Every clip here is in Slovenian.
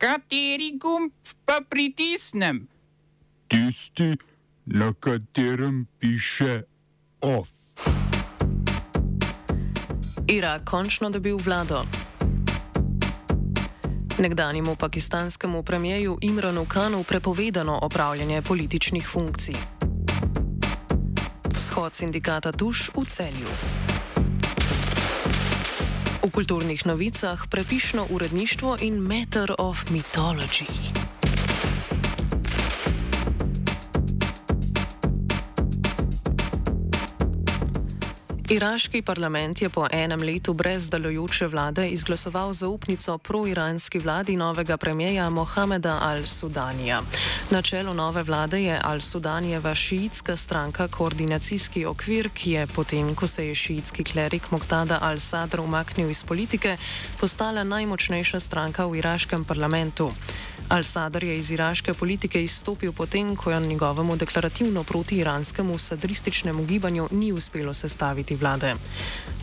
Kateri gumb pa pritisnem? Tisti, na katerem piše OF. Irak končno dobil vlado. Nekdanjemu pakistanskemu premijeju Imranu Kanu prepovedano opravljanje političnih funkcij. Shod sindikata Tuš v celju. V kulturnih novicah prepišno uredništvo in Matter of Mythology. Iraški parlament je po enem letu brez delujoče vlade izglasoval zaupnico pro-iranski vladi novega premijeja Mohameda al-Sudanija. Na čelu nove vlade je al-Sudanijeva šiitska stranka Koordinacijski okvir, ki je potem, ko se je šiitski klerik Moktada al-Sadr umaknil iz politike, postala najmočnejša stranka v iraškem parlamentu. Al-Sadr je iz iraške politike izstopil potem, ko je njegovemu deklarativno proti-iranskemu sadrističnemu gibanju ni uspelo sestaviti vlade.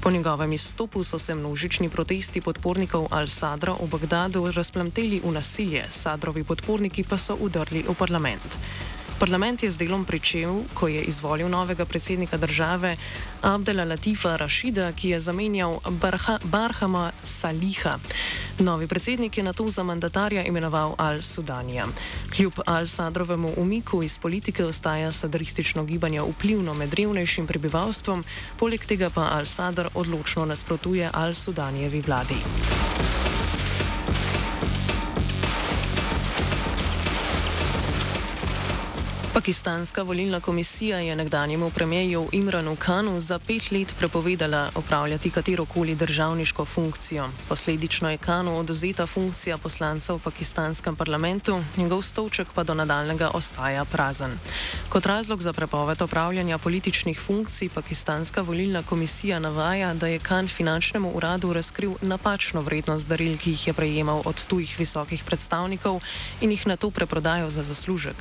Po njegovem izstopu so se množični protesti podpornikov Al-Sadra v Bagdadu razplamteli v nasilje, Sadrovi podporniki pa so udrli v parlament. Parlament je z delom pričel, ko je izvolil novega predsednika države Abdela Latifa Rašida, ki je zamenjal Barha, Barhama Saliha. Novi predsednik je na to za mandatarja imenoval Al-Sudanija. Kljub Al-Sadrovemu umiku iz politike ostaja sadristično gibanje vplivno med revnejšim prebivalstvom, poleg tega pa Al-Sadr odločno nasprotuje Al-Sudanijevi vladi. Pakistanska volilna komisija je nekdanjemu premijeju Imranu Kanu za pet let prepovedala opravljati katerokoli državniško funkcijo. Posledično je Kanu oduzeta funkcija poslanca v pakistanskem parlamentu, njegov stolček pa do nadaljnega ostaja prazen. Kot razlog za prepoved opravljanja političnih funkcij pakistanska volilna komisija navaja, da je Kan finančnemu uradu razkril napačno vrednost daril, ki jih je prejemal od tujih visokih predstavnikov in jih na to preprodajal za zaslužek.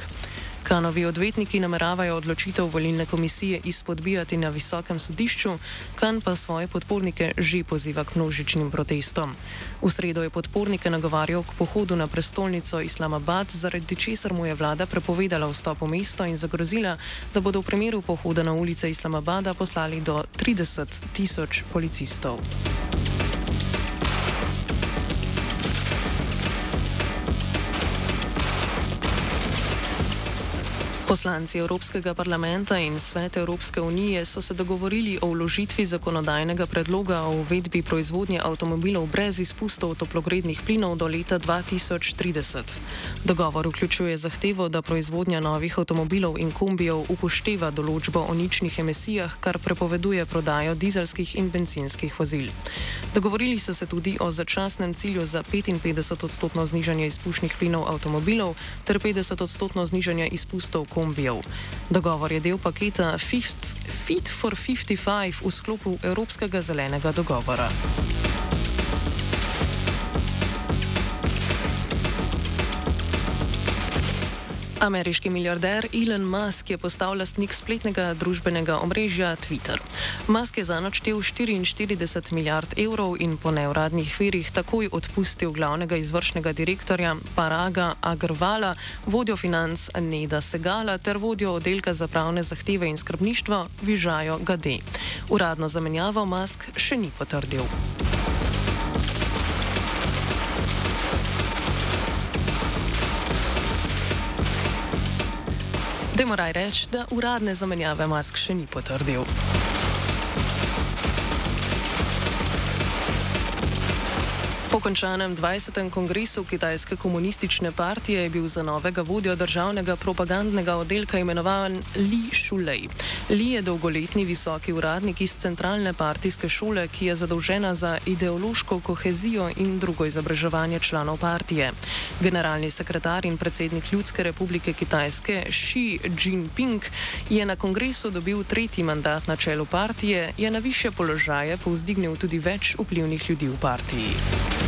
Kanovi odvetniki nameravajo odločitev volilne komisije izpodbijati na visokem sodišču, Kan pa svoje podpornike že poziva k množičnim protestom. V sredo je podpornike nagovarjal k pohodu na prestolnico Islamabad, zaradi česar mu je vlada prepovedala vstop v mesto in zagrozila, da bodo v primeru pohoda na ulice Islamabada poslali do 30 tisoč policistov. Poslanci Evropskega parlamenta in Svet Evropske unije so se dogovorili o vložitvi zakonodajnega predloga o uvedbi proizvodnje avtomobilov brez izpustov toplogrednih plinov do leta 2030. Dogovor vključuje zahtevo, da proizvodnja novih avtomobilov in kombijev upošteva določbo o ničnih emisijah, kar prepoveduje prodajo dizelskih in benzinskih vozil. Dogovorili so se tudi o začasnem cilju za 55 odstotno znižanje izpušnih plinov avtomobilov ter 50 odstotno znižanje izpustov kombijev. Dogovor je del paketa Fit for 55 v sklopu Evropskega zelenega dogovora. Ameriški milijarder Elon Musk je postal lastnik spletnega družbenega omrežja Twitter. Musk je za noč štel 44 milijard evrov in po neuradnih verjih takoj odpustil glavnega izvršnega direktorja Paraga Agrvala, vodjo financ Neda Segala ter vodjo oddelka za pravne zahteve in skrbništvo Vižajo Gade. Uradno zamenjavo Musk še ni potrdil. Dajmo raj reči, da uradne zamenjave mask še ni potrdil. Po končanem 20. kongresu Kitajske komunistične partije je bil za novega vodjo državnega propagandnega oddelka imenovan Li Shulei. Li je dolgoletni visoki uradnik iz centralne partijske šole, ki je zadolžena za ideološko kohezijo in drugo izobraževanje članov partije. Generalni sekretar in predsednik Ljudske republike Kitajske Xi Jinping je na kongresu dobil tretji mandat na čelu partije, je na više položaje povzdignil tudi več vplivnih ljudi v partiji.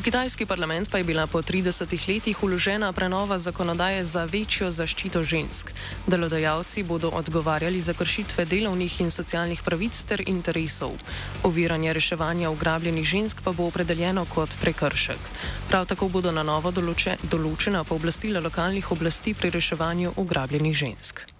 V kitajski parlament pa je bila po 30 letih uložena prenova zakonodaje za večjo zaščito žensk. Delodajalci bodo odgovarjali za kršitve delovnih in socialnih pravic ter interesov. Oviranje reševanja ugrabljenih žensk pa bo opredeljeno kot prekršek. Prav tako bodo na novo določe, določena pooblastila lokalnih oblasti pri reševanju ugrabljenih žensk.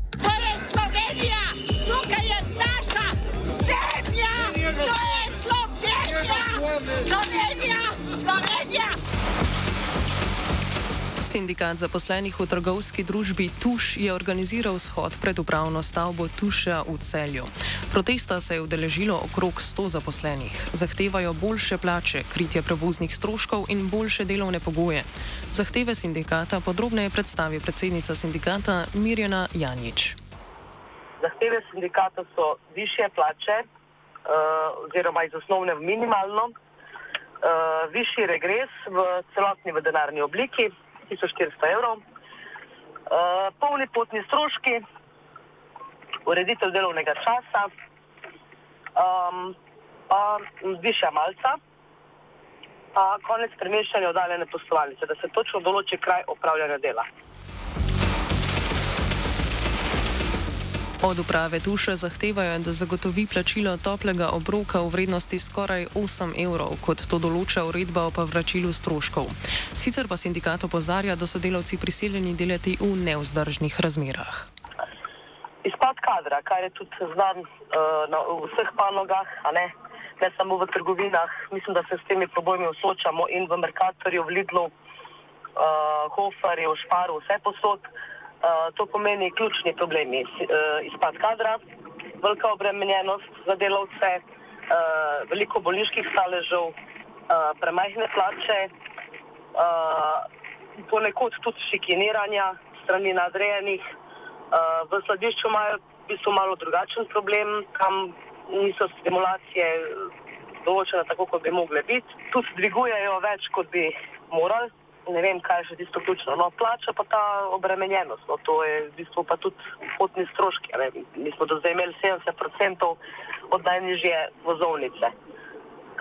Slovenija, Slovenija. Sindikat zaposlenih v trgovski družbi Tuš je organiziral shod pred upravno stavbo Tuša v celju. Protesta se je udeležilo okrog 100 zaposlenih. Zahtevajo boljše plače, kritje prevoznih stroškov in boljše delovne pogoje. Zahteve sindikata podrobneje predstavi predsednica sindikata Mirjana Janič. Zahteve sindikata so više plače uh, oziroma iz osnovne v minimalno, uh, višji regres v celotni v denarni obliki. 1400 evrov, uh, polni potni stroški, ureditev delovnega časa, um, pa višja malca, pa konec premeščanja oddaljene poslovalnice, da se točno določi kraj opravljanja dela. Od uprave Tuša zahtevajo, da zagotovi plačilo toplega obroka v vrednosti skoraj 8 evrov, kot to določa uredba o povračilu stroškov. Sicer pa sindikat opozarja, da so delavci prisiljeni delati v neuzdržnih razmerah. Izpad kadra, kar je tudi znan uh, na vseh panogah, ne? ne samo v trgovinah, mislim, da se s temi problemi soočamo in v Merkatorju, v Lidlu, uh, Hoferju, Šparu, vse posod. Uh, to pomeni ključni problemi. Uh, izpad kadra, velika obremenjenost za delavce, uh, veliko bolniških staležev, uh, premajhne plače, ponekod tudi šikiniranja strani nadrejenih. V skladišču imajo v bistvu malo drugačen problem, tam niso stimulacije določene tako, kot bi mogle biti. Tu se dvigujejo več, kot bi morali ne vem, kaj je še tisto ključno. No, plača pa ta obremenjenost, no, to je v bistvu pa tudi potni stroški. Mi smo do zdaj imeli 70% od najnižje vozovnice,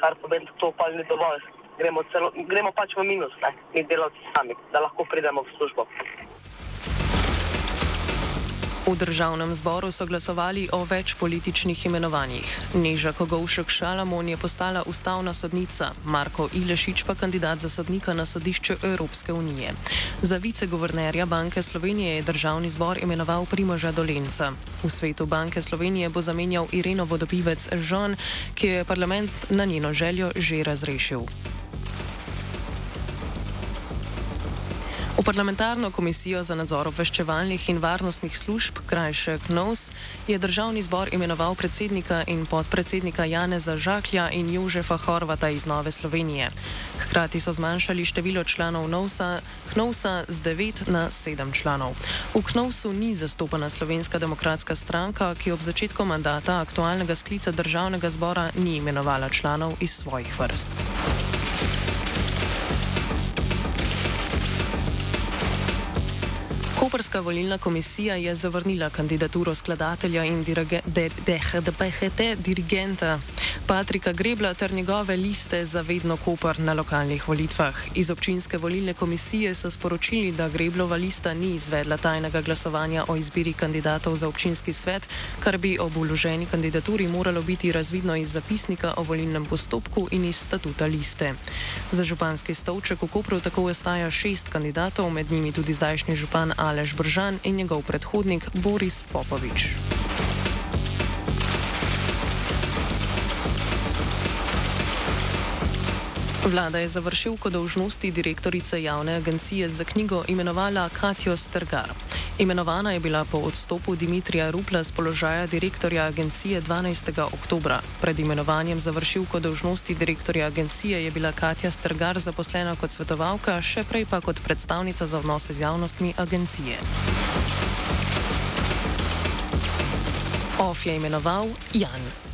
kar pomeni, da to pa ni dovolj. Gremo, celo, gremo pač v minus, ne? mi delavci sami, da lahko pridemo v službo. V državnem zboru so glasovali o več političnih imenovanjih. Neža Kogovšek Šalamon je postala ustavna sodnica, Marko Ilešič pa kandidat za sodnika na sodišče Evropske unije. Za viceguvernerja Banke Slovenije je državni zbor imenoval Primoža Dolenca. V svetu Banke Slovenije bo zamenjal Ireno Vodopivec Žon, ki jo je parlament na njeno željo že razrešil. V parlamentarno komisijo za nadzor obveščevalnih in varnostnih služb, krajše KNOS, je državni zbor imenoval predsednika in podpredsednika Janeza Žaklja in Jožefa Horvata iz Nove Slovenije. Hkrati so zmanjšali število članov KNOS-a z 9 na 7 članov. V KNOS-u ni zastopana Slovenska demokratska stranka, ki ob začetku mandata aktualnega sklica državnega zbora ni imenovala članov iz svojih vrst. Koperska volilna komisija je zavrnila kandidaturo skladatelja in DHDPHT dirigenta Patrika Grebla ter njegove liste za vedno Koper na lokalnih volitvah. Iz občinske volilne komisije so sporočili, da Greblova lista ni izvedla tajnega glasovanja o izbiri kandidatov za občinski svet, kar bi ob uloženi kandidaturi moralo biti razvidno iz zapisnika o volilnem postopku in iz statuta liste. Za županski stolček v Kopru tako ostaja šest kandidatov, med njimi tudi zdajšnji župan Aleš Bržan in njegov predhodnik Boris Popovič. Vlada je za vršilko dolžnosti direktorice javne agencije za knjigo imenovala Katjo Strgar. Imenovana je bila po odstopu Dimitrija Rupla z položaja direktorja agencije 12. oktober. Pred imenovanjem za vršilko dolžnosti direktorja agencije je bila Katja Strgar zaposlena kot svetovalka, še prej pa kot predstavnica za odnose z javnostmi agencije. OF je imenoval Jan.